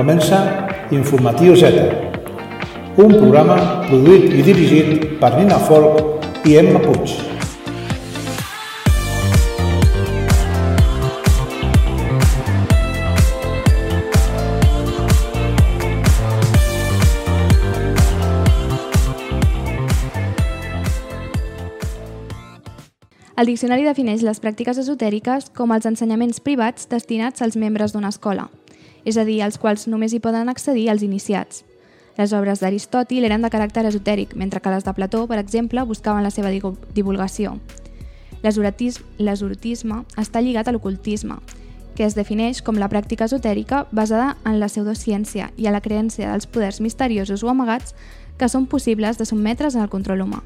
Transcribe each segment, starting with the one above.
Comença Informatiu Z, un programa produït i dirigit per Nina Folk i Emma Puig. El diccionari defineix les pràctiques esotèriques com els ensenyaments privats destinats als membres d'una escola, és a dir, als quals només hi poden accedir els iniciats. Les obres d'Aristòtil eren de caràcter esotèric, mentre que les de Plató, per exemple, buscaven la seva divulgació. L'esotisme està lligat a l'ocultisme, que es defineix com la pràctica esotèrica basada en la pseudociència i a la creència dels poders misteriosos o amagats que són possibles de sotmetre's al control humà.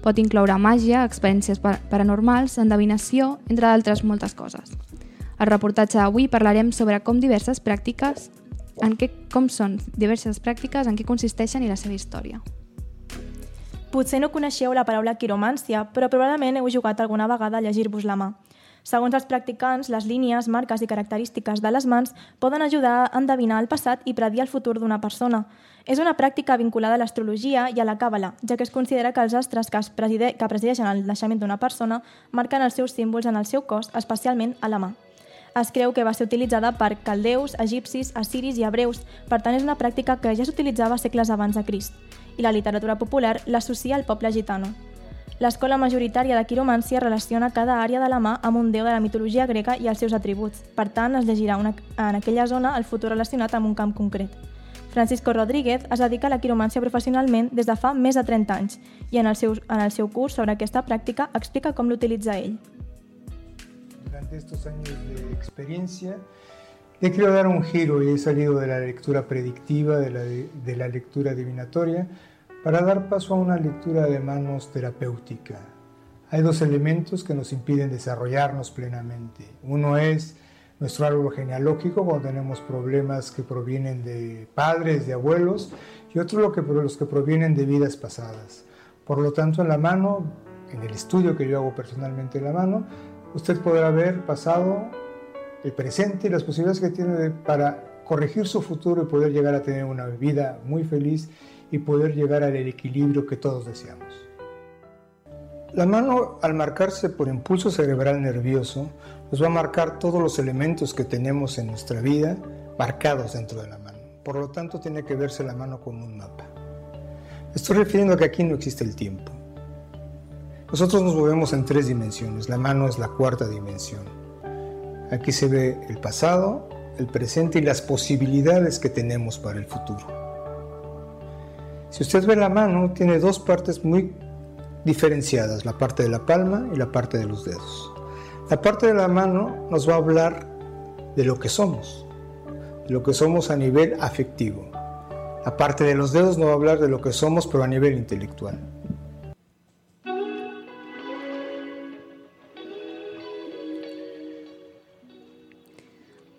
Pot incloure màgia, experiències paranormals, endevinació, entre d'altres moltes coses. Al reportatge d'avui parlarem sobre com diverses pràctiques, en què, com són diverses pràctiques, en què consisteixen i la seva història. Potser no coneixeu la paraula quiromància, però probablement heu jugat alguna vegada a llegir-vos la mà. Segons els practicants, les línies, marques i característiques de les mans poden ajudar a endevinar el passat i predir el futur d'una persona. És una pràctica vinculada a l'astrologia i a la càbala, ja que es considera que els astres que, es preside, que presideixen el naixement d'una persona marquen els seus símbols en el seu cos, especialment a la mà. Es creu que va ser utilitzada per caldeus, egipcis, assiris i hebreus, per tant és una pràctica que ja s'utilitzava segles abans de Crist, i la literatura popular l'associa al poble gitano. L'escola majoritària de quiromància relaciona cada àrea de la mà amb un déu de la mitologia grega i els seus atributs. Per tant, es llegirà una, en aquella zona el futur relacionat amb un camp concret. Francisco Rodríguez es dedica a la quiromància professionalment des de fa més de 30 anys i en el seu, en el seu curs sobre aquesta pràctica explica com l'utilitza ell. Durante estos años de experiencia he querido dar un giro y he salido de la lectura predictiva, de la, de la lectura adivinatoria, para dar paso a una lectura de manos terapéutica. Hay dos elementos que nos impiden desarrollarnos plenamente. Uno es nuestro árbol genealógico, cuando tenemos problemas que provienen de padres, de abuelos, y otro lo que, los que provienen de vidas pasadas. Por lo tanto, en la mano, en el estudio que yo hago personalmente en la mano, usted podrá ver pasado, el presente y las posibilidades que tiene para corregir su futuro y poder llegar a tener una vida muy feliz y poder llegar al equilibrio que todos deseamos. La mano, al marcarse por impulso cerebral nervioso, nos va a marcar todos los elementos que tenemos en nuestra vida marcados dentro de la mano. Por lo tanto, tiene que verse la mano como un mapa. Estoy refiriendo a que aquí no existe el tiempo. Nosotros nos movemos en tres dimensiones. La mano es la cuarta dimensión. Aquí se ve el pasado, el presente y las posibilidades que tenemos para el futuro. Si usted ve la mano, tiene dos partes muy diferenciadas, la parte de la palma y la parte de los dedos. La parte de la mano nos va a hablar de lo que somos, de lo que somos a nivel afectivo. La parte de los dedos nos va a hablar de lo que somos, pero a nivel intelectual.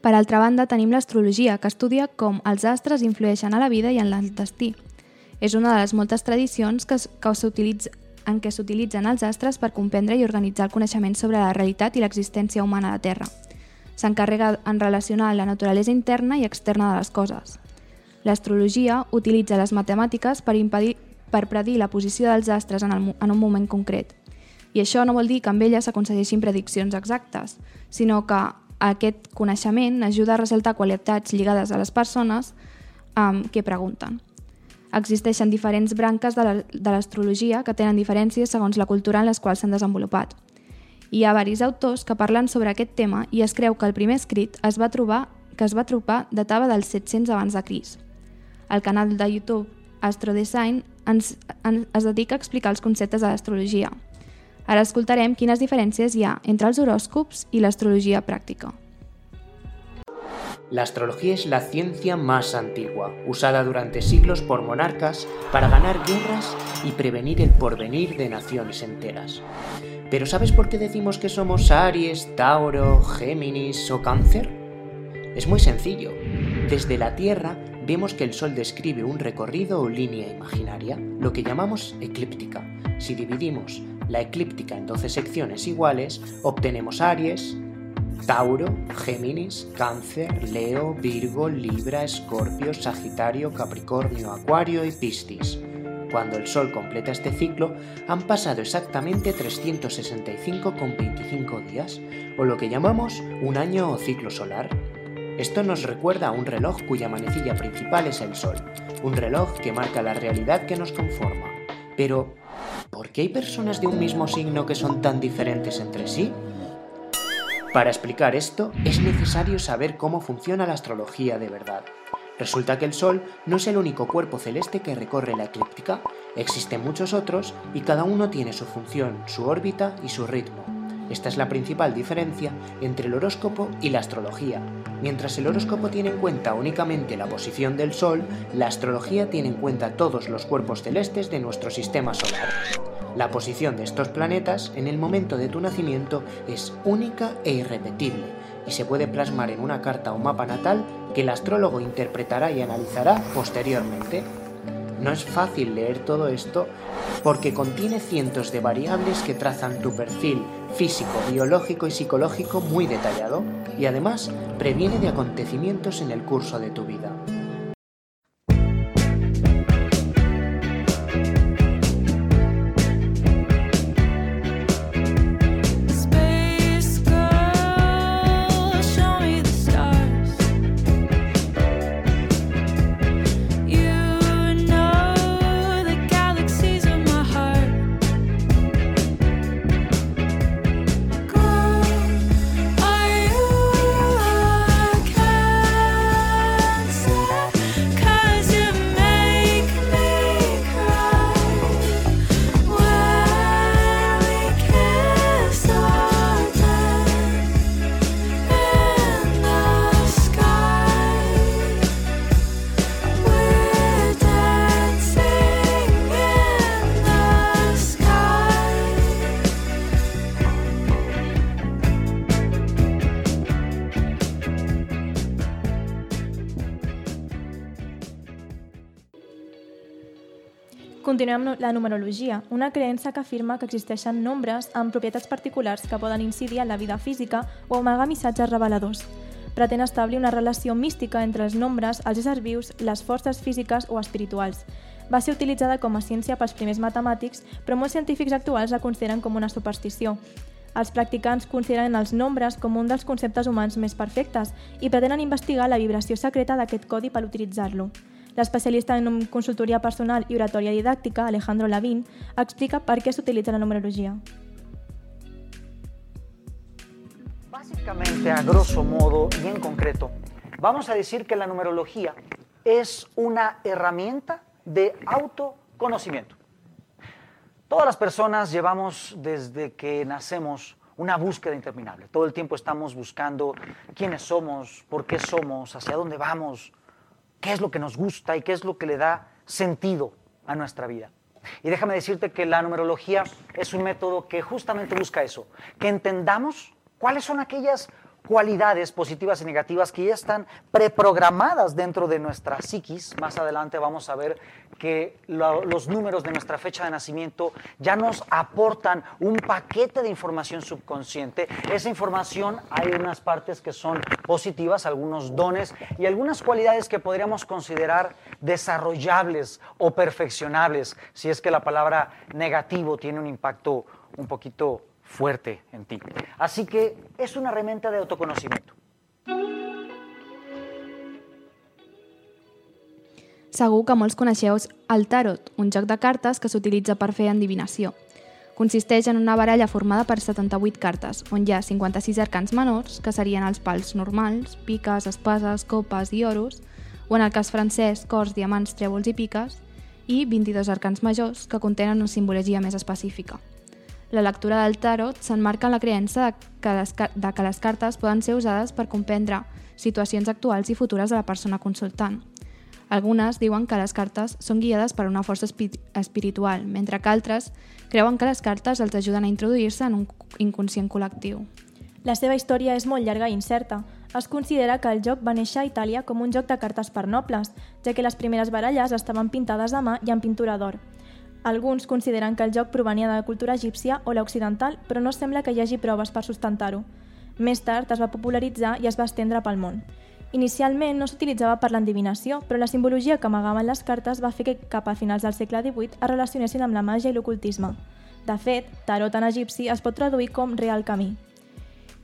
Per altra banda, tenim l'astrologia, que estudia com els astres influeixen a la vida i en el. És una de les moltes tradicions que, que en què s'utilitzen els astres per comprendre i organitzar el coneixement sobre la realitat i l'existència humana a la Terra. S'encarrega en relacionar la naturalesa interna i externa de les coses. L'astrologia utilitza les matemàtiques per, impedir, per predir la posició dels astres en, el, en un moment concret. I això no vol dir que amb elles s'aconsegueixin prediccions exactes, sinó que aquest coneixement ajuda a ressaltar qualitats lligades a les persones um, que pregunten. Existeixen diferents branques de l'astrologia que tenen diferències segons la cultura en les quals s'han desenvolupat. Hi ha varis autors que parlen sobre aquest tema i es creu que el primer escrit es va trobar que es va trobar datava dels 700 abans de Cris. El canal de YouTube Astrodesign ens, ens, es dedica a explicar els conceptes de l'astrologia. Ara escoltarem quines diferències hi ha entre els horòscops i l'astrologia pràctica. La astrología es la ciencia más antigua, usada durante siglos por monarcas para ganar guerras y prevenir el porvenir de naciones enteras. Pero ¿sabes por qué decimos que somos Aries, Tauro, Géminis o Cáncer? Es muy sencillo. Desde la Tierra vemos que el Sol describe un recorrido o línea imaginaria, lo que llamamos eclíptica. Si dividimos la eclíptica en 12 secciones iguales, obtenemos Aries, Tauro, Géminis, Cáncer, Leo, Virgo, Libra, Escorpio, Sagitario, Capricornio, Acuario y Piscis. Cuando el Sol completa este ciclo, han pasado exactamente 365,25 días, o lo que llamamos un año o ciclo solar. Esto nos recuerda a un reloj cuya manecilla principal es el Sol, un reloj que marca la realidad que nos conforma. Pero, ¿por qué hay personas de un mismo signo que son tan diferentes entre sí? Para explicar esto, es necesario saber cómo funciona la astrología de verdad. Resulta que el Sol no es el único cuerpo celeste que recorre la eclíptica, existen muchos otros y cada uno tiene su función, su órbita y su ritmo. Esta es la principal diferencia entre el horóscopo y la astrología. Mientras el horóscopo tiene en cuenta únicamente la posición del Sol, la astrología tiene en cuenta todos los cuerpos celestes de nuestro sistema solar. La posición de estos planetas en el momento de tu nacimiento es única e irrepetible y se puede plasmar en una carta o mapa natal que el astrólogo interpretará y analizará posteriormente. No es fácil leer todo esto porque contiene cientos de variables que trazan tu perfil físico, biológico y psicológico muy detallado y además previene de acontecimientos en el curso de tu vida. Continuem amb la numerologia, una creença que afirma que existeixen nombres amb propietats particulars que poden incidir en la vida física o amagar missatges reveladors. Pretén establir una relació mística entre els nombres, els éssers vius, les forces físiques o espirituals. Va ser utilitzada com a ciència pels primers matemàtics, però molts científics actuals la consideren com una superstició. Els practicants consideren els nombres com un dels conceptes humans més perfectes i pretenen investigar la vibració secreta d'aquest codi per utilitzar-lo. L'especialista en consultoria personal i oratòria didàctica, Alejandro Lavín, explica per què s'utilitza la numerologia. Básicamente, a grosso modo y en concreto, vamos a decir que la numerología es una herramienta de autoconocimiento. Todas las personas llevamos desde que nacemos una búsqueda interminable. Todo el tiempo estamos buscando quiénes somos, por qué somos, hacia dónde vamos, qué es lo que nos gusta y qué es lo que le da sentido a nuestra vida. Y déjame decirte que la numerología es un método que justamente busca eso, que entendamos cuáles son aquellas cualidades positivas y negativas que ya están preprogramadas dentro de nuestra psiquis. Más adelante vamos a ver que lo- los números de nuestra fecha de nacimiento ya nos aportan un paquete de información subconsciente. Esa información hay unas partes que son positivas, algunos dones y algunas cualidades que podríamos considerar desarrollables o perfeccionables, si es que la palabra negativo tiene un impacto un poquito fuerte en ti. Así que es una herramienta de autoconocimiento. Segur que molts coneixeu el tarot, un joc de cartes que s'utilitza per fer endivinació. Consisteix en una baralla formada per 78 cartes, on hi ha 56 arcans menors, que serien els pals normals, piques, espases, copes i oros, o en el cas francès, cors, diamants, trèvols i piques, i 22 arcans majors, que contenen una simbologia més específica. La lectura del tarot s'enmarca en la creença de que, les, de que les cartes poden ser usades per comprendre situacions actuals i futures de la persona consultant. Algunes diuen que les cartes són guiades per una força espi espiritual, mentre que altres creuen que les cartes els ajuden a introduir-se en un inconscient col·lectiu. La seva història és molt llarga i incerta. Es considera que el joc va néixer a Itàlia com un joc de cartes per nobles, ja que les primeres baralles estaven pintades a mà i amb pintura d'or. Alguns consideren que el joc provenia de la cultura egípcia o l'occidental, però no sembla que hi hagi proves per sustentar-ho. Més tard es va popularitzar i es va estendre pel món. Inicialment no s'utilitzava per l'endivinació, però la simbologia que amagaven les cartes va fer que cap a finals del segle XVIII es relacionessin amb la màgia i l'ocultisme. De fet, tarot en egipci es pot traduir com real camí.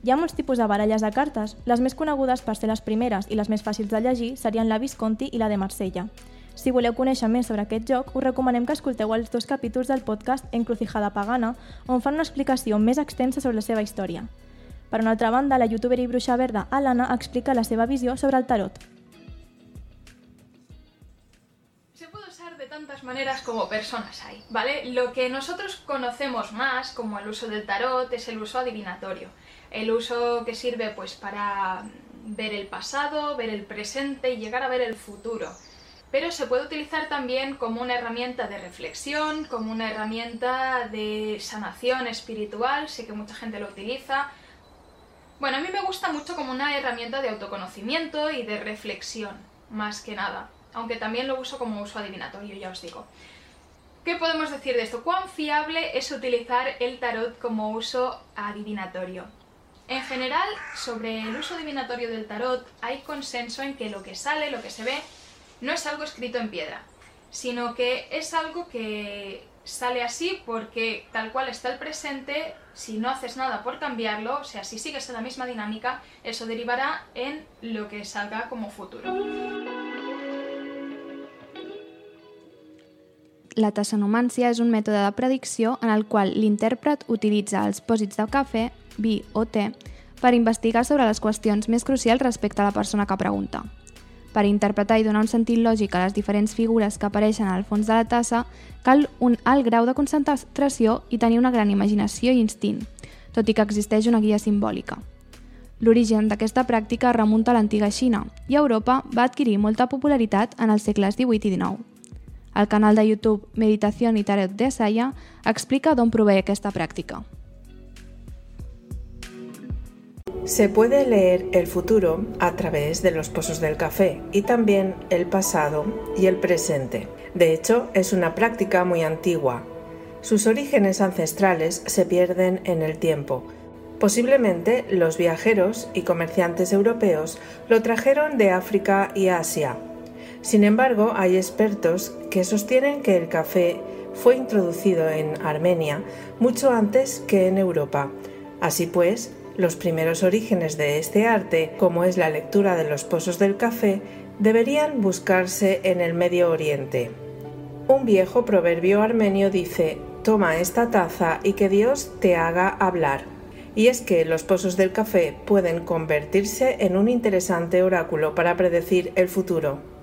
Hi ha molts tipus de baralles de cartes. Les més conegudes per ser les primeres i les més fàcils de llegir serien la Visconti i la de Marsella. Si voleu conèixer més sobre aquest joc, us recomanem que escolteu els dos capítols del podcast Encrucijada Pagana, on fan una explicació més extensa sobre la seva història. Per una altra banda, la youtuber i bruixa verda Alana explica la seva visió sobre el tarot. Se puede usar de tantas maneras como personas hay, ¿vale? Lo que nosotros conocemos más como el uso del tarot es el uso adivinatorio. El uso que sirve pues para ver el pasado, ver el presente y llegar a ver el futuro. Pero se puede utilizar también como una herramienta de reflexión, como una herramienta de sanación espiritual, sé que mucha gente lo utiliza. Bueno, a mí me gusta mucho como una herramienta de autoconocimiento y de reflexión, más que nada, aunque también lo uso como uso adivinatorio, ya os digo. ¿Qué podemos decir de esto? ¿Cuán fiable es utilizar el tarot como uso adivinatorio? En general, sobre el uso adivinatorio del tarot hay consenso en que lo que sale, lo que se ve, no es algo escrito en piedra, sino que es algo que sale así porque tal cual está el presente, si no haces nada por cambiarlo, o sea, si sigues en la misma dinámica, eso derivará en lo que salga como futuro. La tassanomància és un mètode de predicció en el qual l'intèrpret utilitza els pòsits de cafè, vi o te per investigar sobre les qüestions més crucials respecte a la persona que pregunta. Per interpretar i donar un sentit lògic a les diferents figures que apareixen al fons de la tassa, cal un alt grau de concentració i tenir una gran imaginació i instint, tot i que existeix una guia simbòlica. L'origen d'aquesta pràctica remunta a l'antiga Xina i a Europa va adquirir molta popularitat en els segles XVIII i XIX. El canal de YouTube Meditación y Tarot de Asaya explica d'on prové aquesta pràctica. Se puede leer el futuro a través de los pozos del café y también el pasado y el presente. De hecho, es una práctica muy antigua. Sus orígenes ancestrales se pierden en el tiempo. Posiblemente los viajeros y comerciantes europeos lo trajeron de África y Asia. Sin embargo, hay expertos que sostienen que el café fue introducido en Armenia mucho antes que en Europa. Así pues, los primeros orígenes de este arte, como es la lectura de los pozos del café, deberían buscarse en el Medio Oriente. Un viejo proverbio armenio dice, toma esta taza y que Dios te haga hablar. Y es que los pozos del café pueden convertirse en un interesante oráculo para predecir el futuro.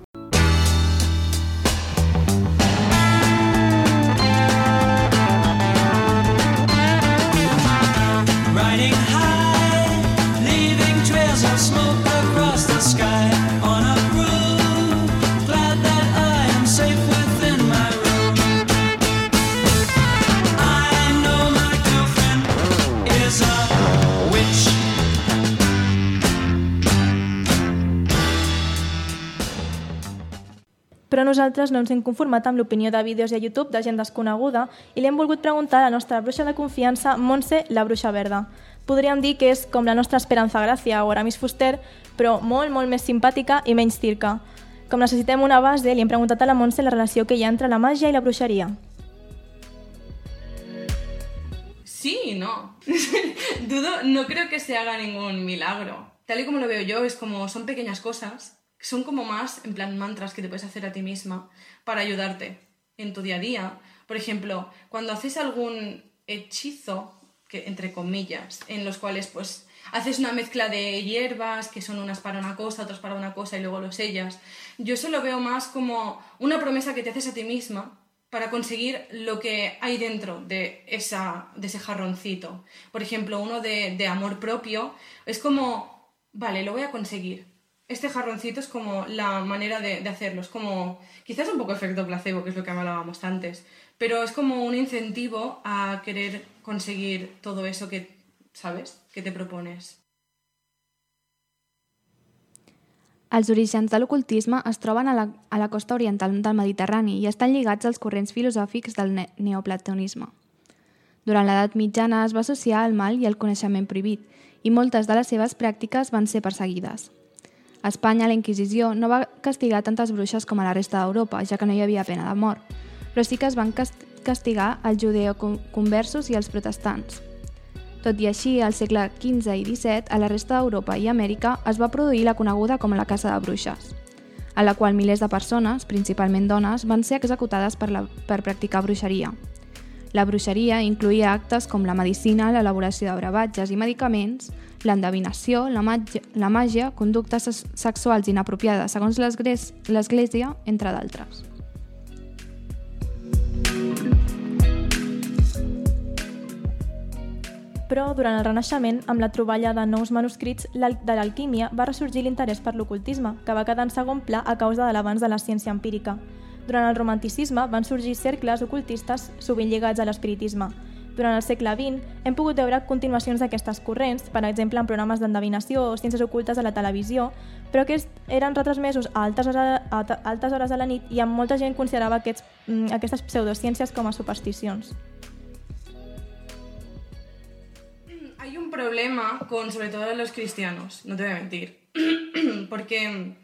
Nosaltres no ens hem conformat amb l'opinió de vídeos a YouTube de gent desconeguda i li hem volgut preguntar a la nostra bruixa de confiança, Montse, la bruixa verda. Podríem dir que és com la nostra Esperanza Gràcia o Aramis Fuster, però molt, molt més simpàtica i menys circa. Com necessitem una base, li hem preguntat a la Montse la relació que hi ha entre la màgia i la bruixeria. Sí y no. Dudo, no creo que se haga ningún milagro. Tal y como lo veo yo, es como son pequeñas cosas, son como más, en plan, mantras que te puedes hacer a ti misma para ayudarte en tu día a día. Por ejemplo, cuando haces algún hechizo, que entre comillas, en los cuales pues haces una mezcla de hierbas, que son unas para una cosa, otras para una cosa y luego lo sellas. Yo eso lo veo más como una promesa que te haces a ti misma para conseguir lo que hay dentro de, esa, de ese jarroncito. Por ejemplo, uno de, de amor propio es como, vale, lo voy a conseguir. Este jarroncito es como la manera de, de hacerlo, es como, quizás un poco efecto placebo, que es lo que hablábamos antes, pero es como un incentivo a querer conseguir todo eso que, ¿sabes?, que te propones. Els orígens de l'ocultisme es troben a la, a la costa oriental del Mediterrani i estan lligats als corrents filosòfics del ne neoplatonisme. Durant l'edat mitjana es va associar el mal i el coneixement prohibit, i moltes de les seves pràctiques van ser perseguides. A Espanya, la Inquisició no va castigar tantes bruixes com a la resta d'Europa, ja que no hi havia pena de mort, però sí que es van cast- castigar els judeoconversos i els protestants. Tot i així, al segle XV i XVII, a la resta d'Europa i Amèrica es va produir la coneguda com la Casa de Bruixes, a la qual milers de persones, principalment dones, van ser executades per, la, per practicar bruixeria. La bruixeria incluïa actes com la medicina, l'elaboració de brevatges i medicaments, l'endevinació, la, la màgia, conductes sexuals inapropiades segons l'Església, entre d'altres. Però, durant el Renaixement, amb la troballa de nous manuscrits de l'alquímia, va ressorgir l'interès per l'ocultisme, que va quedar en segon pla a causa de l'avanç de la ciència empírica. Durant el romanticisme van sorgir cercles ocultistes sovint lligats a l'espiritisme. Durant el segle XX hem pogut veure continuacions d'aquestes corrents, per exemple en programes d'endevinació o ciències ocultes a la televisió, però aquests eren retransmesos a altes, hora, a altes hores de la nit i amb molta gent considerava aquests, mm, aquestes pseudociències com a supersticions. Hay un problema con sobre todo los cristianos, no te voy a mentir. Porque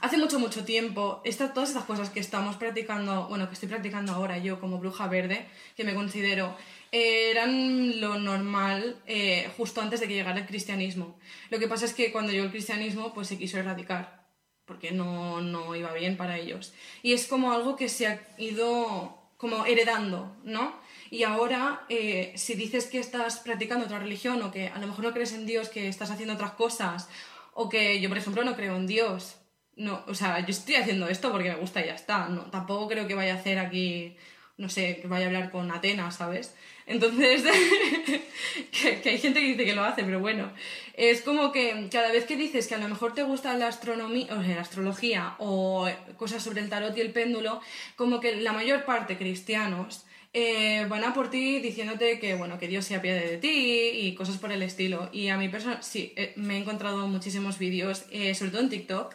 hace mucho, mucho tiempo, esta- todas estas cosas que estamos practicando, bueno, que estoy practicando ahora yo como bruja verde, que me considero, eran lo normal eh, justo antes de que llegara el cristianismo. Lo que pasa es que cuando llegó el cristianismo, pues se quiso erradicar, porque no, no iba bien para ellos. Y es como algo que se ha ido como heredando, ¿no? Y ahora, eh, si dices que estás practicando otra religión o que a lo mejor no crees en Dios, que estás haciendo otras cosas, o que yo, por ejemplo, no creo en Dios, no, o sea, yo estoy haciendo esto porque me gusta y ya está, no, tampoco creo que vaya a hacer aquí, no sé, que vaya a hablar con Atenas, ¿sabes? Entonces, que, hay gente que dice que lo hace, pero bueno, es como que cada vez que dices que a lo mejor te gusta la astronomía, o la astrología o cosas sobre el tarot y el péndulo, como que la mayor parte cristianos eh, van a por ti diciéndote que, bueno, que Dios se apiade de ti y cosas por el estilo. Y a mi persona, sí, eh, me he encontrado muchísimos vídeos, eh, sobre todo en TikTok,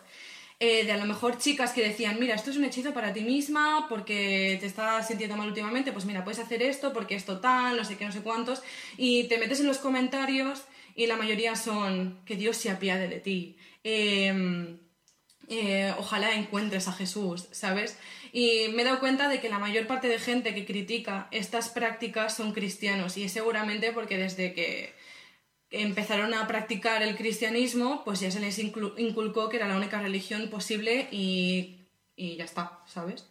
eh, de a lo mejor chicas que decían, mira, esto es un hechizo para ti misma porque te estás sintiendo mal últimamente, pues mira, puedes hacer esto porque esto tal, no sé qué, no sé cuántos, y te metes en los comentarios y la mayoría son que Dios se apiade de ti. Em, eh, ojalá encuentres a Jesús, ¿sabes? Y me he dado cuenta de que la mayor parte de gente que critica estas prácticas son cristianos y es seguramente porque desde que empezaron a practicar el cristianismo, pues ya se les inculcó que era la única religión posible y, y ya está, ¿sabes?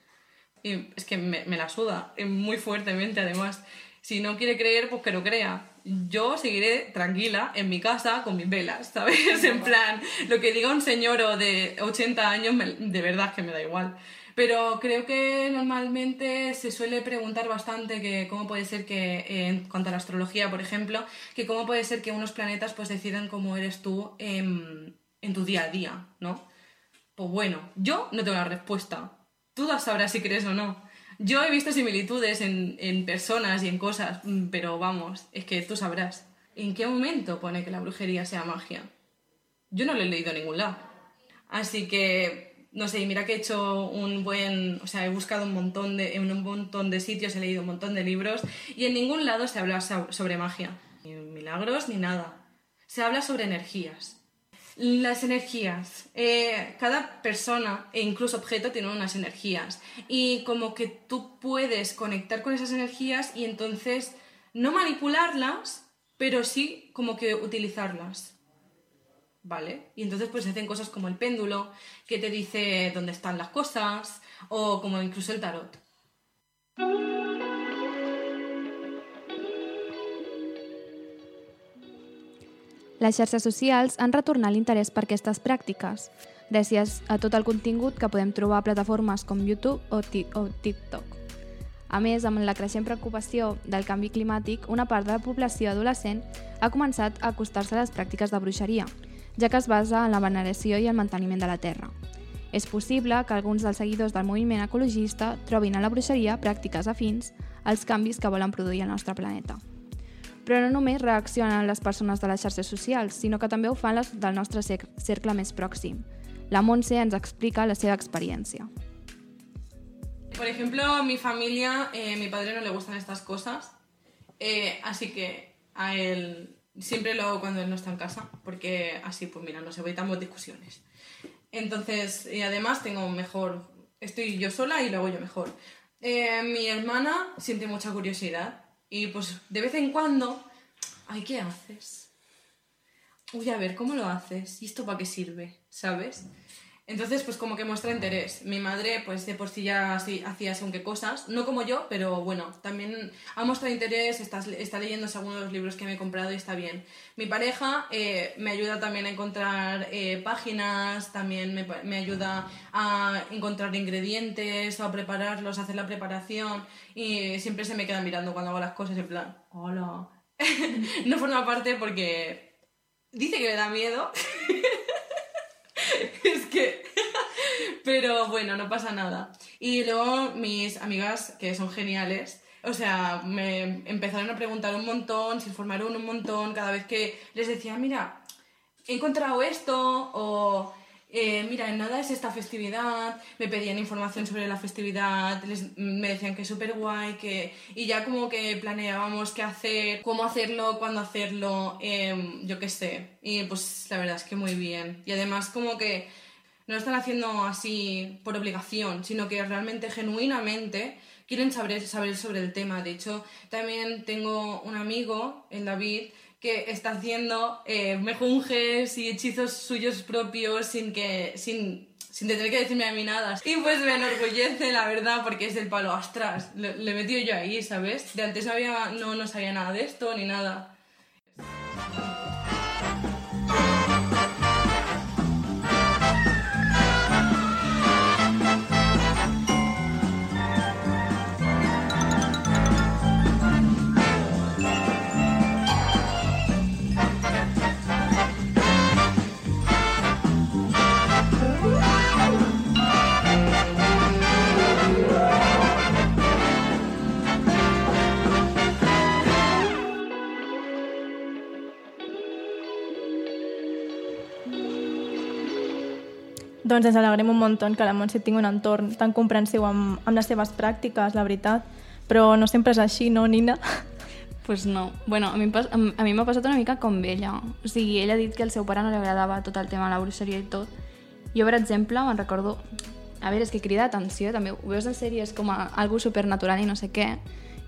Y es que me, me la suda, eh, muy fuertemente además. Si no quiere creer, pues que no crea. Yo seguiré tranquila en mi casa con mis velas, ¿sabes? En plan, lo que diga un señor de 80 años, me- de verdad que me da igual. Pero creo que normalmente se suele preguntar bastante que cómo puede ser que, eh, en cuanto a la astrología, por ejemplo, que cómo puede ser que unos planetas pues decidan cómo eres tú en, en tu día a día, ¿no? Pues bueno, yo no tengo la respuesta. Tú la sabrás si crees o no. Yo he visto similitudes en, en personas y en cosas, mm, pero vamos, es que tú sabrás. ¿En qué momento pone que la brujería sea magia? Yo no lo he leído en ningún lado. Así que, no sé, mira que he hecho un buen, o sea, he buscado un montón de, en un montón de sitios, he leído un montón de libros y en ningún lado se habla so- sobre magia. Ni milagros ni nada. Se habla sobre energías. Las energías. Eh, cada persona e incluso objeto tiene unas energías. Y como que tú puedes conectar con esas energías y entonces no manipularlas, pero sí como que utilizarlas. ¿Vale? Y entonces pues se hacen cosas como el péndulo, que te dice dónde están las cosas, o como incluso el tarot. Les xarxes socials han retornat l'interès per aquestes pràctiques, gràcies a tot el contingut que podem trobar a plataformes com YouTube o, o TikTok. A més, amb la creixent preocupació del canvi climàtic, una part de la població adolescent ha començat a acostar-se a les pràctiques de bruixeria, ja que es basa en la veneració i el manteniment de la terra. És possible que alguns dels seguidors del moviment ecologista trobin a la bruixeria pràctiques afins als canvis que volen produir al nostre planeta. Però no només reaccionen les persones de les xarxes socials, sinó que també ho fan les del nostre cer- cercle més pròxim. La Montse ens explica la seva experiència. Por ejemplo, mi familia, eh, mi padre no le gustan estas cosas, eh, así que a él Siempre lo hago cuando él no está en casa, porque así, pues mira, nos evitamos discusiones. Entonces, y además tengo mejor, estoy yo sola y lo hago yo mejor. Eh, mi hermana siente mucha curiosidad y pues de vez en cuando, ay, ¿qué haces? Uy, a ver, ¿cómo lo haces? ¿Y esto para qué sirve? ¿Sabes? Entonces, pues como que muestra interés. Mi madre, pues de por sí ya así, hacía según qué cosas, no como yo, pero bueno, también ha mostrado interés, está, está leyendo algunos de los libros que me he comprado y está bien. Mi pareja eh, me ayuda también a encontrar eh, páginas, también me, me ayuda a encontrar ingredientes, a prepararlos, a hacer la preparación y siempre se me queda mirando cuando hago las cosas en plan, hola. no forma parte porque dice que me da miedo. es que... Pero bueno, no pasa nada. Y luego mis amigas, que son geniales, o sea, me empezaron a preguntar un montón, se informaron un montón, cada vez que les decía, mira, he encontrado esto, o eh, mira, en nada es esta festividad, me pedían información sobre la festividad, les- me decían que es súper guay, que... y ya como que planeábamos qué hacer, cómo hacerlo, cuándo hacerlo, em, yo qué sé. Y pues la verdad es que muy bien. Y además como que no lo están haciendo así por obligación, sino que realmente, genuinamente, quieren saber, saber sobre el tema. De hecho, también tengo un amigo, el David, que está haciendo eh, mejunjes y hechizos suyos propios sin que... Sin, sin tener que decirme a mí nada. Y pues me enorgullece, la verdad, porque es del palo astras. Le, he metido yo ahí, ¿sabes? De antes no, había, no, no sabía nada de esto ni nada. Doncs ens alegrem un munt que la Montse tingui un entorn tan comprensiu amb, amb les seves pràctiques, la veritat. Però no sempre és així, no, Nina? Pues no. Bueno, a mi, m'ha passat una mica com ella. O sigui, ella ha dit que al seu pare no li agradava tot el tema de la bruixeria i tot. Jo, per exemple, me'n recordo... A veure, és que crida atenció, també ho veus en sèries com a algo supernatural i no sé què.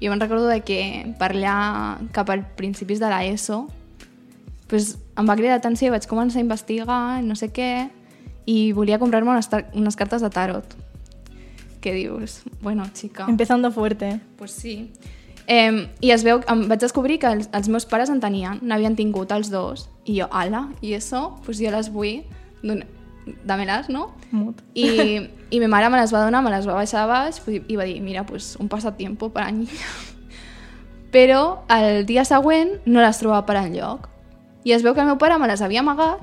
Jo me'n recordo de que per allà, cap al principis de l'ESO, pues, em va cridar atenció i vaig començar a investigar, no sé què, i volia comprar-me unes, tar- unes cartes de tarot. Què dius? Bueno, xica... Empezando fuerte. Pues sí. Eh, I es veu, em vaig descobrir que els, els meus pares en tenien, n'havien tingut els dos, i jo, ala, i això, pues jo les vull, dame-les, no? Mut. I, I ma mare me les va donar, me les va baixar a baix i i va dir, mira, pues un pasatiempo per a niña. Però el dia següent no les trobava per enlloc. I es veu que el meu pare me les havia amagat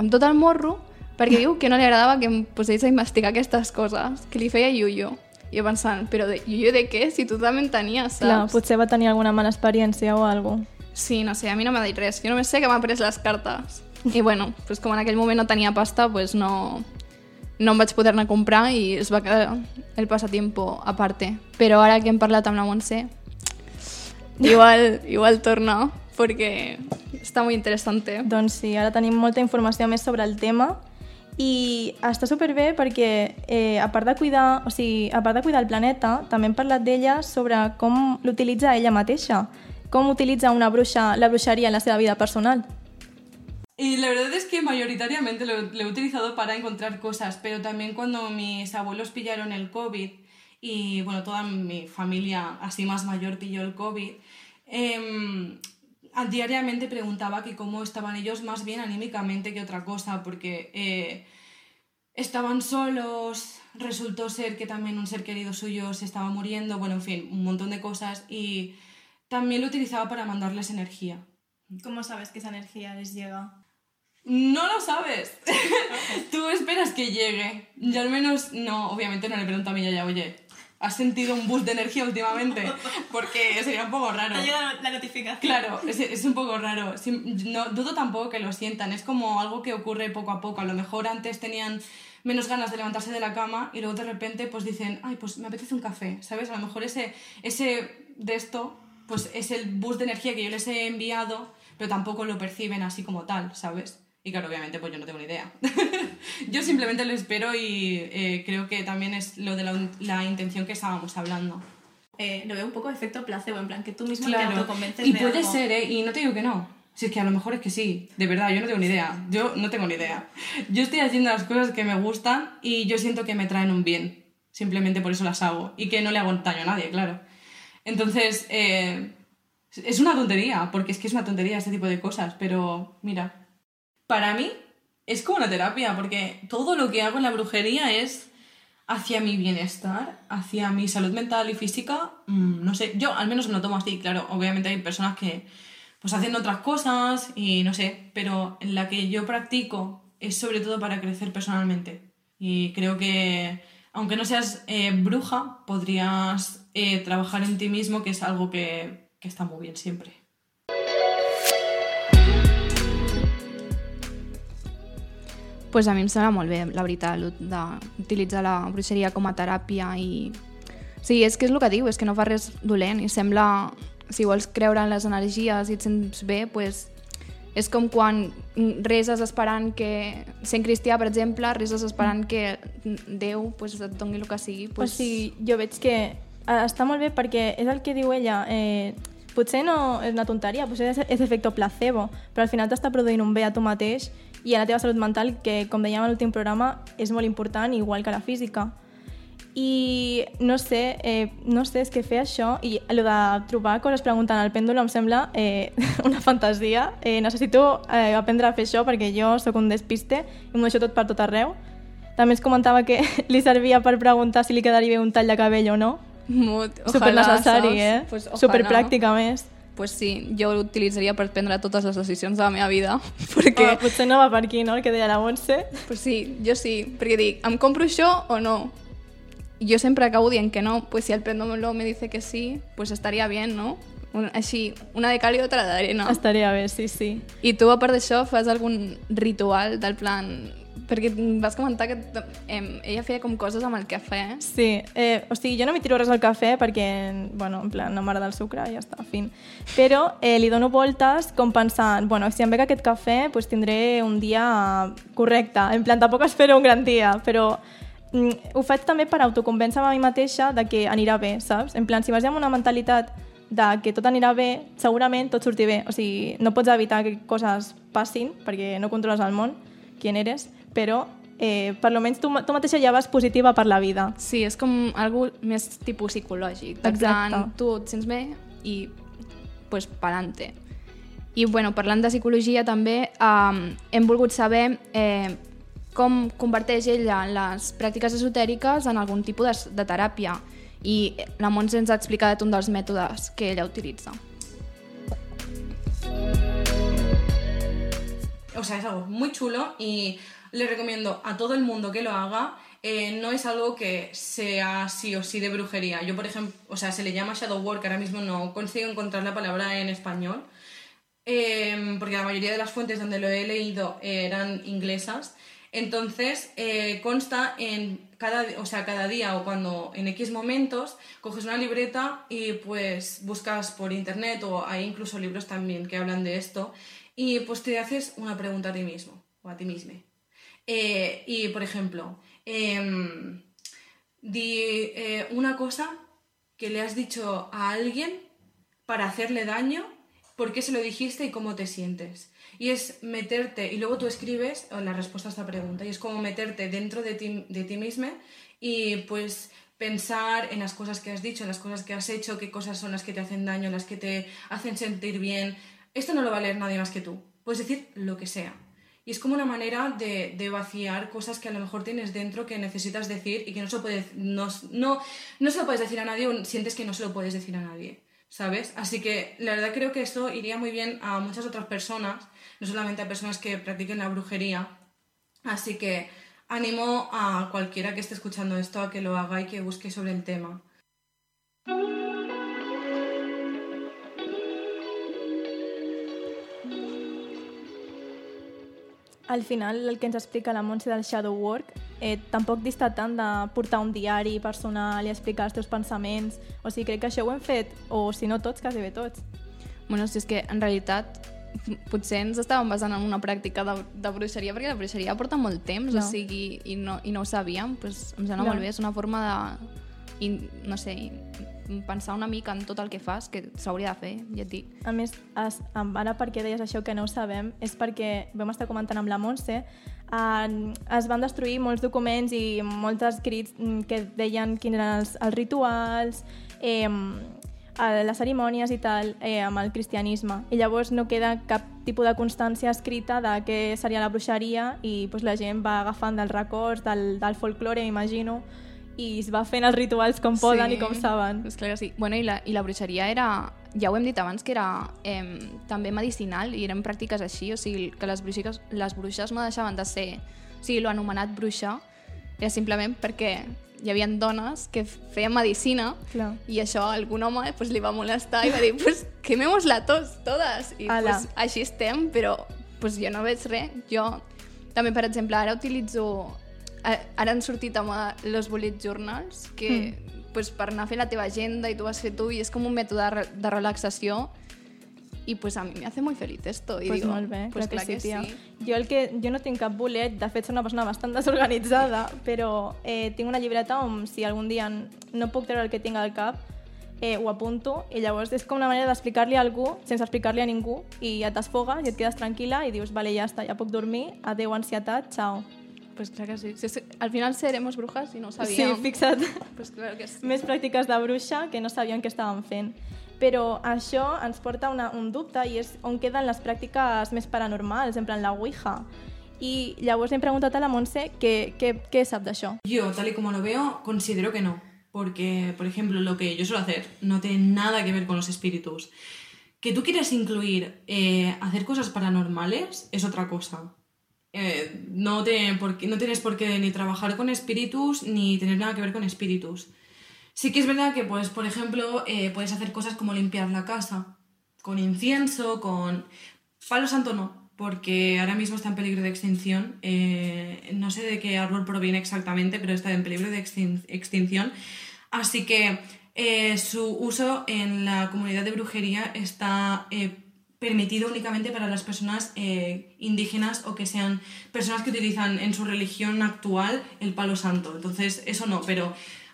amb tot el morro perquè diu que no li agradava que em posés a investigar aquestes coses, que li feia iuyo. I jo pensant, però de iuyo de què? Si tu també en tenies, saps? Clar, potser va tenir alguna mala experiència o alguna Sí, no sé, a mi no m'ha dit res. Jo només sé que m'ha pres les cartes. I bueno, pues com en aquell moment no tenia pasta, pues no, no em vaig poder-ne comprar i es va quedar el pasatiempo a parte. Però ara que hem parlat amb la Montse, igual, igual torna, perquè està molt interessant. Doncs sí, ara tenim molta informació més sobre el tema i està superbé perquè eh, a part de cuidar, o sigui, a part de cuidar el planeta, també hem parlat d'ella sobre com l'utilitza ella mateixa, com utilitza una bruixa la bruixeria en la seva vida personal. Y la verdad es que mayoritariamente lo, lo he utilizado para encontrar cosas, pero también cuando mis abuelos pillaron el COVID y bueno, toda mi familia así más mayor pilló el COVID, a- diariamente preguntaba que cómo estaban ellos más bien anímicamente que otra cosa, porque eh, estaban solos, resultó ser que también un ser querido suyo se estaba muriendo, bueno, en fin, un montón de cosas y también lo utilizaba para mandarles energía. ¿Cómo sabes que esa energía les llega? No lo sabes. Tú esperas que llegue. Yo al menos no, obviamente no le pregunto a mi yaya, oye, ¿has sentido un boost de energía últimamente? Porque sería un poco raro. la notificación. Claro, es, es un poco raro. No, dudo tampoco que lo sientan. Es como algo que ocurre poco a poco. A lo mejor antes tenían menos ganas de levantarse de la cama y luego de repente pues dicen, ay, pues me apetece un café, ¿sabes? A lo mejor ese, ese de esto pues es el boost de energía que yo les he enviado pero tampoco lo perciben así como tal, ¿sabes? Y claro, obviamente, pues yo no tengo ni idea. yo simplemente lo espero y eh, creo que también es lo de la, la intención que estábamos hablando. Eh, lo veo un poco efecto placebo, en plan que tú mismo te Claro. autoconvences Y de puede algo. ser, ¿eh? Y no te digo que no. Si es que a lo mejor es que sí. De verdad, yo no tengo ni idea. Yo no tengo ni idea. Yo estoy haciendo las cosas que me gustan y yo siento que me traen un bien. Simplemente por eso las hago. Y que no le hago daño a nadie, claro. Entonces, eh, es una tontería, porque es que es una tontería este tipo de cosas. Pero, mira, para mí es como una terapia, porque todo lo que hago en la brujería es hacia mi bienestar, hacia mi salud mental y física, mm, no sé, yo al menos me lo tomo así, claro, obviamente hay personas que pues hacen otras cosas y no sé, pero en la que yo practico es sobre todo para crecer personalmente. Y creo que aunque no seas eh, bruja, podrías eh, trabajar en ti mismo, que es algo que, que está muy bien siempre. Pues a mi em sembla molt bé, la veritat, d'utilitzar la bruixeria com a teràpia i... Sí, és que és el que diu, és que no fa res dolent i sembla, si vols creure en les energies i et sents bé, pues, és com quan reses esperant que, sent cristià, per exemple, reses esperant que Déu pues, et doni el que sigui. Pues... O sigui, jo veig que eh, està molt bé perquè és el que diu ella, eh, potser no és una tonteria, potser és, és efecte placebo, però al final t'està produint un bé a tu mateix i a la teva salut mental, que com dèiem a l'últim programa, és molt important, igual que la física. I no sé, eh, no sé, és que fer això i el de trobar coses preguntant al pèndol em sembla eh, una fantasia. Eh, necessito eh, aprendre a fer això perquè jo sóc un despiste i m'ho deixo tot per tot arreu. També es comentava que li servia per preguntar si li quedaria bé un tall de cabell o no. Molt, Super necessari, eh? Pues, Super pràctica, més. Pues sí, jo ho utilitzaria per prendre totes les decisions de la meva vida, perquè... Oh, potser no va per aquí, no?, el que deia la Montse. Pues sí, jo sí, perquè dic, em compro això o no? Jo sempre acabo dient que no, pues si el péndulo me dice que sí, pues estaria bien, no? Un, així, una de cal i otra d'arena. Estaria bé, sí, sí. I tu, a part d'això, fas algun ritual del plan... Perquè vas comentar que eh, ella feia com coses amb el cafè. Sí, eh, o sigui, jo no m'hi tiro res al cafè perquè, bueno, en plan, no m'agrada el sucre i ja està, fin. Però eh, li dono voltes com pensant, bueno, si em bec aquest cafè, pues tindré un dia correcte. En plan, tampoc espero un gran dia, però mm, ho faig també per autoconvèncer-me a mi mateixa de que anirà bé, saps? En plan, si vas amb una mentalitat de que tot anirà bé, segurament tot surti bé. O sigui, no pots evitar que coses passin, perquè no controles el món, qui eres, però eh, per lo menys tu, tu mateixa ja vas positiva per la vida. Sí, és com algo més tipus psicològic. De Exacte. plan, tu et sents bé i pues, pa'lante. I bueno, parlant de psicologia també, eh, hem volgut saber eh, com converteix ella les pràctiques esotèriques en algun tipus de, de teràpia. I la Montse ens ha explicat un dels mètodes que ella utilitza. O sea, es algo muy chulo y le recomiendo a todo el mundo que lo haga. Eh, no es algo que sea sí o sí de brujería. Yo, por ejemplo, o sea, se le llama shadow work, ahora mismo no consigo encontrar la palabra en español, eh, porque la mayoría de las fuentes donde lo he leído eran inglesas. Entonces, eh, consta en cada, o sea, cada día o cuando en X momentos coges una libreta y pues buscas por internet o hay incluso libros también que hablan de esto y pues te haces una pregunta a ti mismo o a ti misma. Eh, y por ejemplo, em, di eh, una cosa que le has dicho a alguien para hacerle daño, por qué se lo dijiste y cómo te sientes. Y es meterte, y luego tú escribes la respuesta a esta pregunta, y es como meterte dentro de ti, de ti misma y pues pensar en las cosas que has dicho, en las cosas que has hecho, qué cosas son las que te hacen daño, las que te hacen sentir bien. Esto no lo va a leer nadie más que tú. Puedes decir lo que sea. Y es como una manera de, de vaciar cosas que a lo mejor tienes dentro que necesitas decir y que no se, puede, no, no, no se lo puedes decir a nadie o sientes que no se lo puedes decir a nadie, ¿sabes? Así que la verdad creo que esto iría muy bien a muchas otras personas, no solamente a personas que practiquen la brujería. Así que animo a cualquiera que esté escuchando esto a que lo haga y que busque sobre el tema. Al final, el que ens explica la Montse del shadow work eh, tampoc dista tant de portar un diari personal i explicar els teus pensaments. O sigui, crec que això ho hem fet, o si no tots, quasi bé tots. Bueno, si és que en realitat potser ens estàvem basant en una pràctica de, de bruixeria, perquè la bruixeria porta molt temps, No. o sigui, i no, i no ho sabíem, doncs em sembla No. molt bé, és una forma de, i, no sé, pensar una mica en tot el que fas, que s'hauria de fer, ja et dic. A més, es, ara perquè deies això que no ho sabem, és perquè vam estar comentant amb la Montse, eh, es van destruir molts documents i molts escrits mm, que deien quins eren els, els rituals, eh, les cerimònies i tal, eh, amb el cristianisme. I llavors no queda cap tipus de constància escrita de què seria la bruixeria i doncs, la gent va agafant dels records, del, del folklore, m'imagino, i es va fent els rituals com poden i com saben. És clar que sí. Bueno, i la, i la bruixeria era, ja ho hem dit abans, que era eh, també medicinal i eren pràctiques així, o sigui, que les bruixes, les bruixes no deixaven de ser, o sigui, lo anomenat bruixa era simplement perquè hi havia dones que feien medicina Clar. i això a algun home pues, li va molestar i va dir, pues quememos la tos totes i Ala. pues, així estem, però pues, jo no veig res. Jo també, per exemple, ara utilitzo... Ara han sortit a moda los bullet journals, que pues, per anar a fer la teva agenda i tu vas fer tu, i és com un mètode de, re- de relaxació i pues a mi me hace muy feliz esto. I pues digo, molt bé, pues clar, que, sí, tia. sí. Jo, el que, jo no tinc cap bolet, de fet soc una persona bastant desorganitzada, però eh, tinc una llibreta on si algun dia no puc treure el que tinc al cap, eh, ho apunto i llavors és com una manera d'explicar-li a algú sense explicar-li a ningú i ja t'esfogues i et quedes tranquil·la i dius, vale, ja està, ja puc dormir, adeu ansietat, ciao. Pues clar que sí. Si és- al final seremos brujas i no ho Sí, sabíem. fixa't. Pues claro que sí. Més pràctiques de bruixa que no sabien què estaven fent. Però això ens porta una, un dubte i és on queden les pràctiques més paranormals, en plan la Ouija. I llavors hem preguntat a la Montse què, què, què sap d'això. Yo, tal y como lo veo, considero que no. Porque, por ejemplo, lo que yo suelo hacer no tiene nada que ver con los espíritus. Que tú quieras incluir eh, hacer cosas paranormales es otra cosa. Eh, no, te- no tienes por qué ni trabajar con espíritus ni tener nada que ver con espíritus. Sí que es verdad que, pues, por ejemplo, eh, puedes hacer cosas como limpiar la casa con incienso, con... Palo santo no, porque ahora mismo está en peligro de extinción. Eh, no sé de qué árbol proviene exactamente, pero está en peligro de extin- extinción. Así que su uso en la comunidad de brujería está permitido únicamente para las personas eh, indígenas o que sean personas que utilizan en su religión actual el palo santo. Entonces, eso no, pero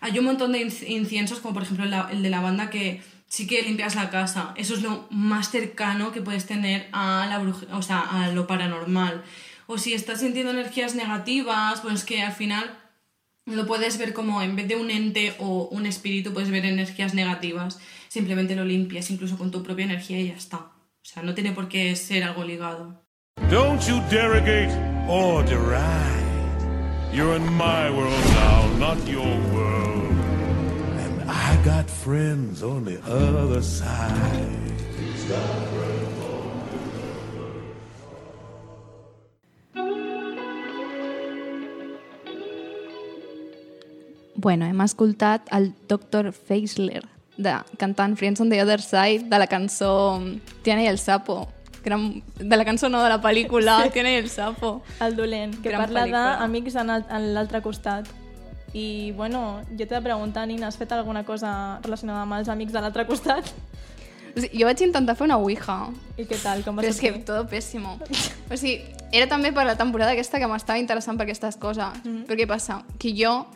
hay un montón de inc- inciensos, como por ejemplo el, la- de lavanda, que sí que limpias la casa. Eso es lo más cercano que puedes tener a, la bruje- o sea, a lo paranormal. O si estás sintiendo energías negativas, pues que al final lo puedes ver como en vez de un ente o un espíritu, puedes ver energías negativas. Simplemente lo limpias incluso con tu propia energía y ya está. O sea, no tiene por qué ser algo ligado. Don't you derogate or deride. You're in my world now, not your world. And I got friends on the other side. Bueno, hem escoltat el Dr. Feisler, de, cantant Friends on the Other Side, de la cançó Tiana i el Sapo. Gran, de la cançó no, de la pel·lícula Sí. Tiana i el Sapo. El dolent, que Gran parla d'amics en l'altre costat. I, bueno, jo t'he de preguntar, Nina, has fet alguna cosa relacionada amb els amics de l'altre costat? O sigui, jo vaig intentar fer una ouija. I què tal? Com va Però és que todo pésimo. O sigui, era també per la temporada aquesta que m'estava interessant per aquestes coses. Mm. -hmm. Però què passa? Que jo,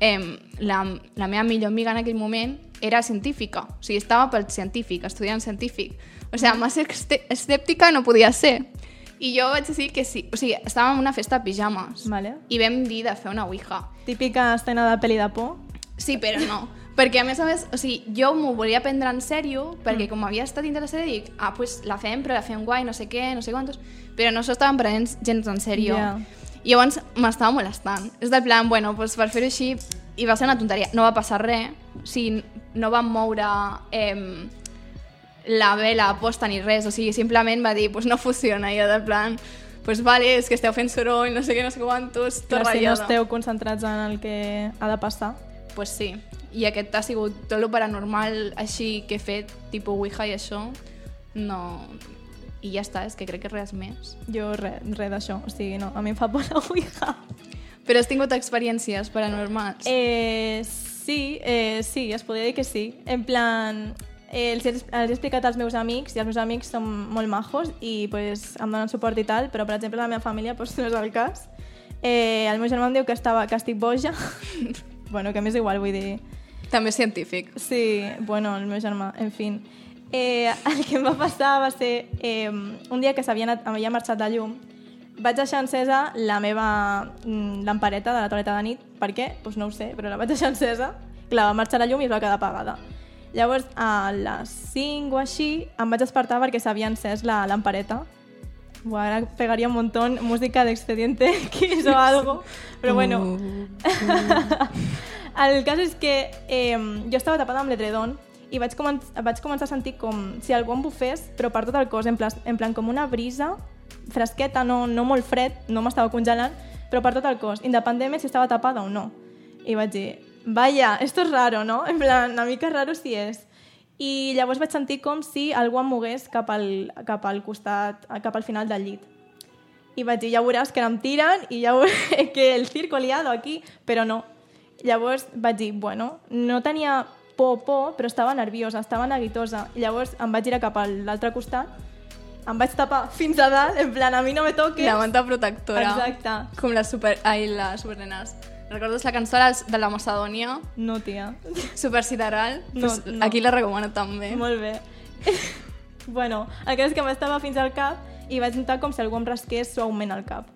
eh, la, la meva millor amiga en aquell moment era científica. O sigui, estava pel científic, estudiant científic. O sigui, massa escèptica no podia ser. I jo vaig dir que sí. O sigui, estàvem en una festa de pijames. Vale. I vam dir de fer una ouija. Típica escena de pel·li de por. Sí, però no. Perquè, a més a més, o sigui, jo m'ho volia prendre en sèrio, perquè com havia estat interessada, dic, ah, pues la fem, però la fem guai, no sé què, no sé quantos, però no s'ho estaven prenent gens en sèrio. Ja. I llavors m'estava molestant. És del plan, bueno, pues per fer-ho així, i va ser una tonteria. No va passar res, o sigui, no vam moure eh, la vela posta ni res, o sigui, simplement va dir, pues no funciona, i jo del plan, pues vale, és que esteu fent soroll, no sé què, no sé quantos, tot Clar, si no esteu concentrats en el que ha de passar. Pues sí. I aquest ha sigut tot lo paranormal així que he fet, tipus Ouija i això, no... I ja està, és que crec que res més. Jo res, res d'això, o sigui, no, a mi em fa por la Ouija. Però has tingut experiències paranormals? Eh, sí, eh, sí, es podria dir que sí. En plan, eh, els, he, els he explicat als meus amics i els meus amics són molt majos i pues, em donen suport i tal, però per exemple la meva família pues, no és el cas. Eh, el meu germà em diu que, estava, que estic boja, bueno, que m'és igual, vull dir... També científic. Sí, bueno, el meu germà, en fi. Eh, el que em va passar va ser eh, un dia que s'havia marxat de llum, vaig deixar encesa la meva mm, lampareta de la toaleta de nit. Per què? Doncs pues no ho sé, però la vaig deixar encesa. Clar, va marxar la llum i es va quedar apagada. Llavors, a les 5 o així, em vaig despertar perquè s'havia encès la lampareta. Buah, ara pegaria un montón música d'Expediente X o algo, però bueno. El cas és que eh, jo estava tapada amb l'edredon i vaig, comen vaig començar a sentir com si algú em bufés, però per tot el cos, en plan, en plan com una brisa fresqueta, no, no molt fred, no m'estava congelant, però per tot el cos, independentment si estava tapada o no. I vaig dir, vaya, esto es raro, no? En plan, una mica raro si és. I llavors vaig sentir com si algú em mogués cap al, cap al costat, cap al final del llit. I vaig dir, ja veuràs que ara em tiren i ja veuré que el circo liado aquí, però no. Llavors vaig dir, bueno, no tenia por, por, però estava nerviosa, estava neguitosa. I llavors em vaig girar cap a l'altre costat, em vaig tapar fins a dalt, en plan, a mi no me toques. La manta protectora. Exacte. Com les super... Ai, les supernenes. Recordes la cançó de la Macedònia? No, tia. Super sideral? No, pues no. Aquí la recomano també. Molt bé. bueno, el cas és que m'estava fins al cap i vaig notar com si algú em rasqués suaument al cap.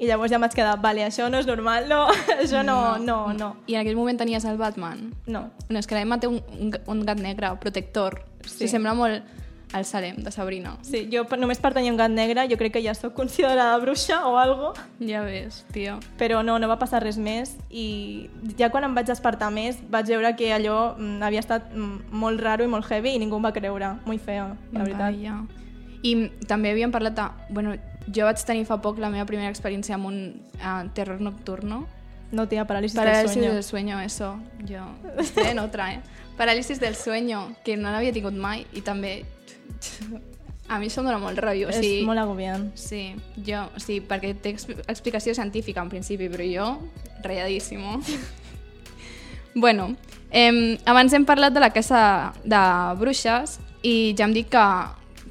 I llavors ja em vaig quedar, vale, això no és normal, no, això no, no, no. I en aquell moment tenies el Batman? No. No, és que l'Emma té un, un, un gat negre, protector. Sí. Sí. sembla molt al Salem, de Sabrina. Sí, jo només per tenir un gat negre jo crec que ja sóc considerada bruixa o algo. Ja ves, tio. Però no, no va passar res més i ja quan em vaig despertar més vaig veure que allò mm, havia estat mm, molt raro i molt heavy i ningú em va creure. Molt feo, la veritat. Vaja. I també havíem parlat de... Bueno, jo vaig tenir fa poc la meva primera experiència amb un uh, terror nocturno. No, tia, parálisis, Parálisis del sueño. del sueño, eso. Jo estoy en otra, eh? Parálisis del sueño, que no l'havia tingut mai i també... A mi això em dona molt ràbio. O És sigui, molt agobiant. Sí, jo, o sigui, perquè té exp- explicació científica en principi, però jo, rayadíssimo. bueno, eh, abans hem parlat de la casa de bruixes i ja hem dit que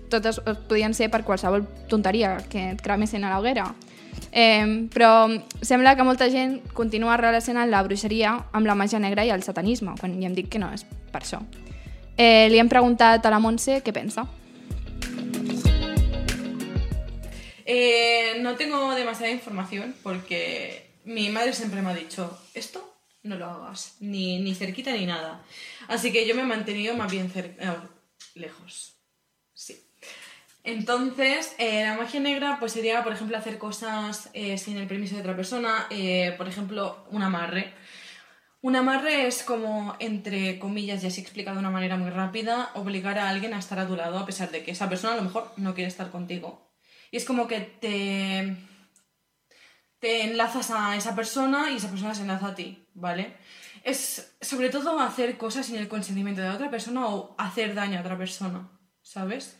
totes podien ser per qualsevol tonteria que et cremessin a l'hoguera. Eh, però sembla que molta gent continua relacionant la bruixeria amb la màgia negra i el satanisme, quan ja hem dit que no és per això. Eh, li hem a la Montse què pensa. Eh, no tengo demasiada información porque mi madre siempre me ha dicho, esto no lo hagas, ni, ni cerquita ni nada. Así que yo me he mantenido más bien eh, lejos. Sí. Entonces, eh, la magia negra pues sería, por ejemplo, hacer cosas eh, sin el permiso de otra persona, por ejemplo, un amarre. Un amarre es como, entre comillas, ya se explica de una manera muy rápida, obligar a alguien a estar a tu lado a pesar de que esa persona a lo mejor no quiere estar contigo. Y es como que te, te enlazas a esa persona y esa persona se enlaza a ti, ¿vale? Es sobre todo hacer cosas sin el consentimiento de otra persona o hacer daño a otra persona, ¿sabes?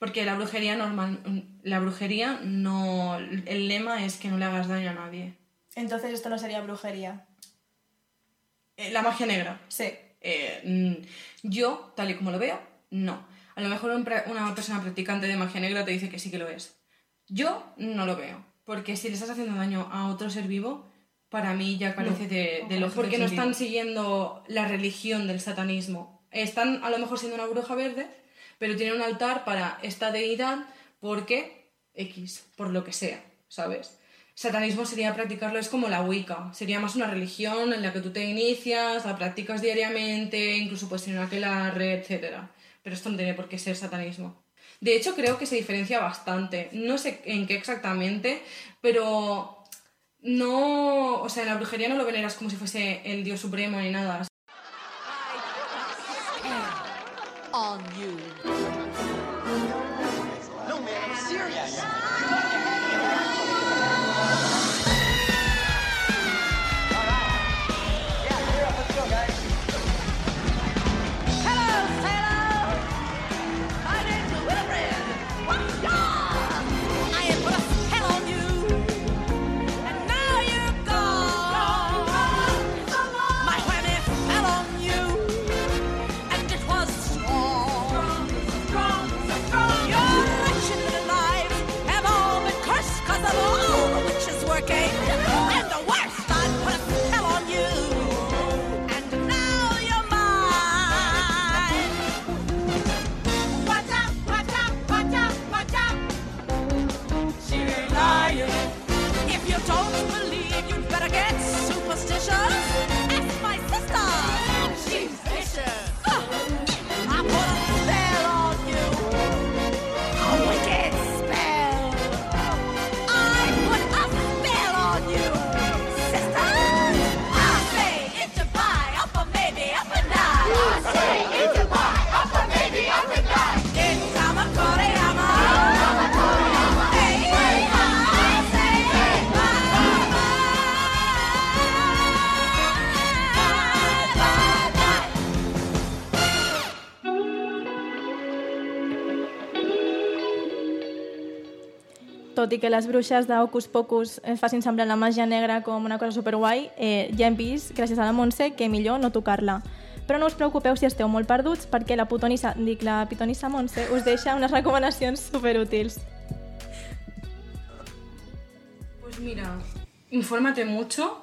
Porque la brujería normal, la brujería no, el lema es que no le hagas daño a nadie. Entonces esto no sería brujería. Eh, la magia negra. Sí. Eh, mm, yo, tal y como lo veo, no. A lo mejor un una persona practicante de magia negra te dice que sí que lo es. Yo no lo veo. Porque si le estás haciendo daño a otro ser vivo, para mí ya carece No. de, de lógica. Porque no están siguiendo la religión del satanismo. Están a lo mejor siendo una bruja verde, pero tienen un altar para esta deidad porque X, por lo que sea, ¿sabes? Satanismo sería practicarlo, es como la Wicca, sería más una religión en la que tú te inicias, la practicas diariamente, incluso puedes tener una aquelarre, etc. Pero esto no tiene por qué ser satanismo. De hecho, creo que se diferencia bastante. No sé en qué exactamente, pero no. O sea, en la brujería no lo veneras como si fuese el dios supremo ni nada. Tot i que les bruixes d'Hocus Pocus es facin semblar la màgia negra com una cosa superguai, eh, ja hem vist, gràcies a la Montse, que millor no tocar-la. Però no us preocupeu si esteu molt perduts, perquè la, putonissa, dic, la pitonissa Montse us deixa unes recomanacions superútils. Pues mira, infórmate mucho.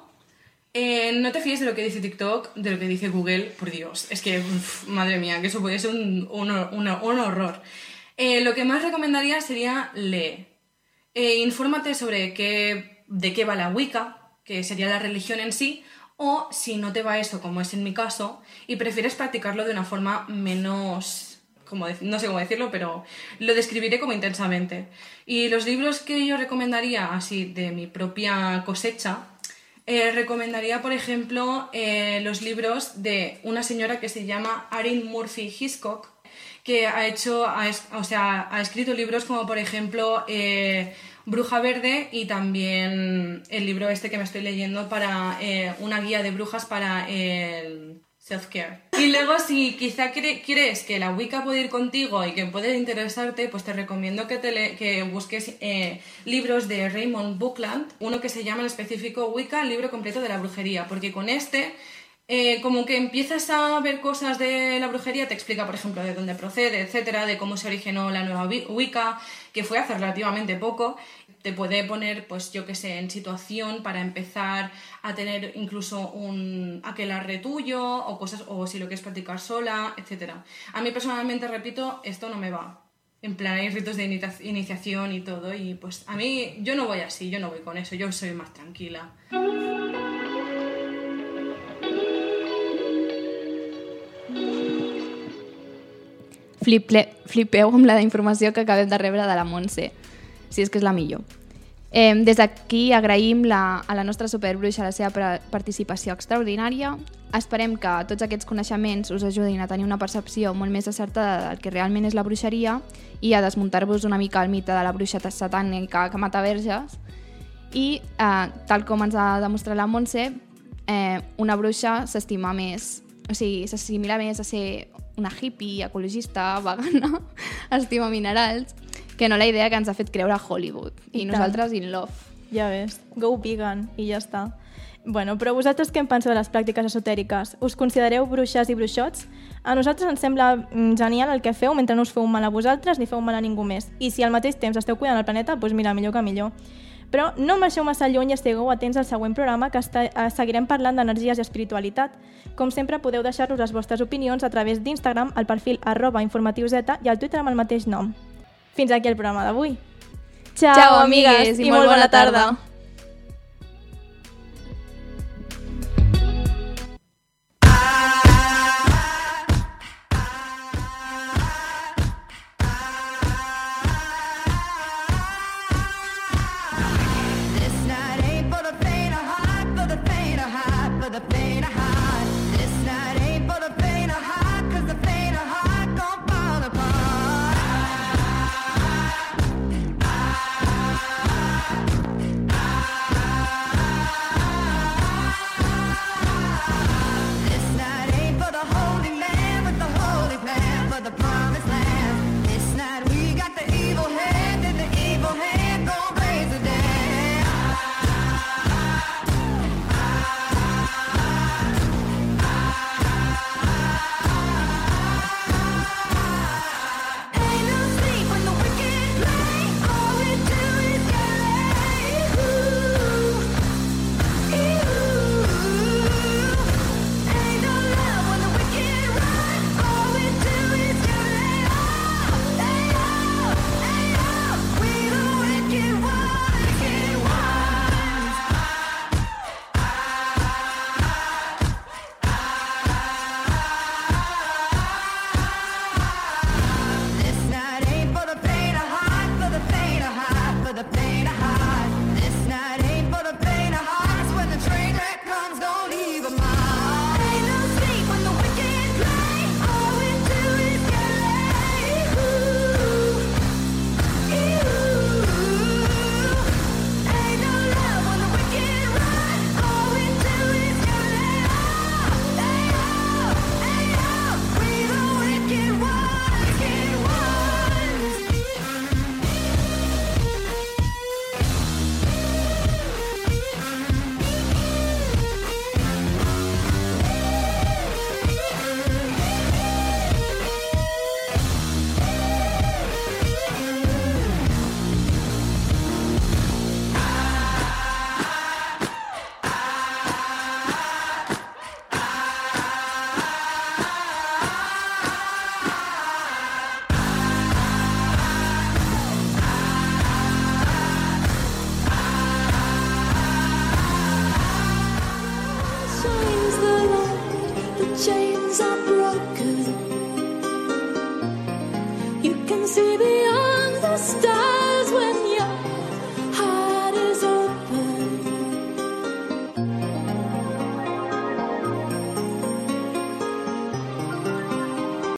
Eh, no te fíes de lo que dice TikTok, de lo que dice Google, por Dios. Es que, uf, madre mía, que eso puede ser un, un una- un horror. Eh, lo que más recomendaría sería lee. Eh, infórmate sobre qué, de qué va la Wicca, que sería la religión en sí, o si no te va eso, como es en mi caso, y prefieres practicarlo de una forma menos... Como no sé cómo decirlo, pero lo describiré como intensamente. Y los libros que yo recomendaría, así de mi propia cosecha, eh, recomendaría, por ejemplo, eh, los libros de una señora que se llama Erin Murphy Hiscock, que ha hecho, o sea, ha escrito libros como, por ejemplo, eh, Bruja Verde y también el libro este que me estoy leyendo para eh, una guía de brujas para el self-care. Y luego, si quizá cre- crees que la Wicca puede ir contigo y que puede interesarte, pues te recomiendo que, te busques eh, libros de Raymond Buckland, uno que se llama en específico Wicca, el libro completo de la brujería, porque con este eh, como que empiezas a ver cosas de la brujería, te explica, por ejemplo, de dónde procede, etcétera, de cómo se originó la nueva Wi- Wicca, que fue hace relativamente poco. Te puede poner, pues yo que sé, en situación para empezar a tener incluso un aquelarre tuyo o cosas, o si lo quieres practicar sola, etcétera. A mí personalmente, repito, esto no me va. En plan, hay ritos de inicia- iniciación y todo, y pues a mí, yo no voy así, yo no voy con eso, yo soy más tranquila. Fliple, flipeu amb la informació que acabem de rebre de la Montse, si és que és la millor. Eh, des d'aquí agraïm la, a la nostra superbruixa la seva participació extraordinària. Esperem que tots aquests coneixements us ajudin a tenir una percepció molt més acertada del que realment és la bruixeria i a desmuntar-vos una mica el mite de la bruixa satànica que mata verges. I, eh, tal com ens ha demostrat la Montse, eh, una bruixa s'estima més, o sigui, s'assimila més a ser una hippie, ecologista, vegana, estima minerals, que no la idea que ens ha fet creure Hollywood. I, I tant. nosaltres in love. Ja ves, go vegan i ja està. Bueno, però vosaltres què en penseu de les pràctiques esotèriques? Us considereu bruixes i bruixots? A nosaltres ens sembla mm, genial el que feu mentre no us feu mal a vosaltres ni feu mal a ningú més. I si al mateix temps esteu cuidant el planeta, doncs mira, millor que millor. Però no marxeu massa lluny i estigueu atents al següent programa que està, eh, seguirem parlant d'energies i espiritualitat. Com sempre, podeu deixar-nos les vostres opinions a través d'Instagram, al perfil arroba informatius Z i al Twitter amb el mateix nom. Fins aquí el programa d'avui. Ciao, Ciao, amigues, amigues, i, molt bona tarda. This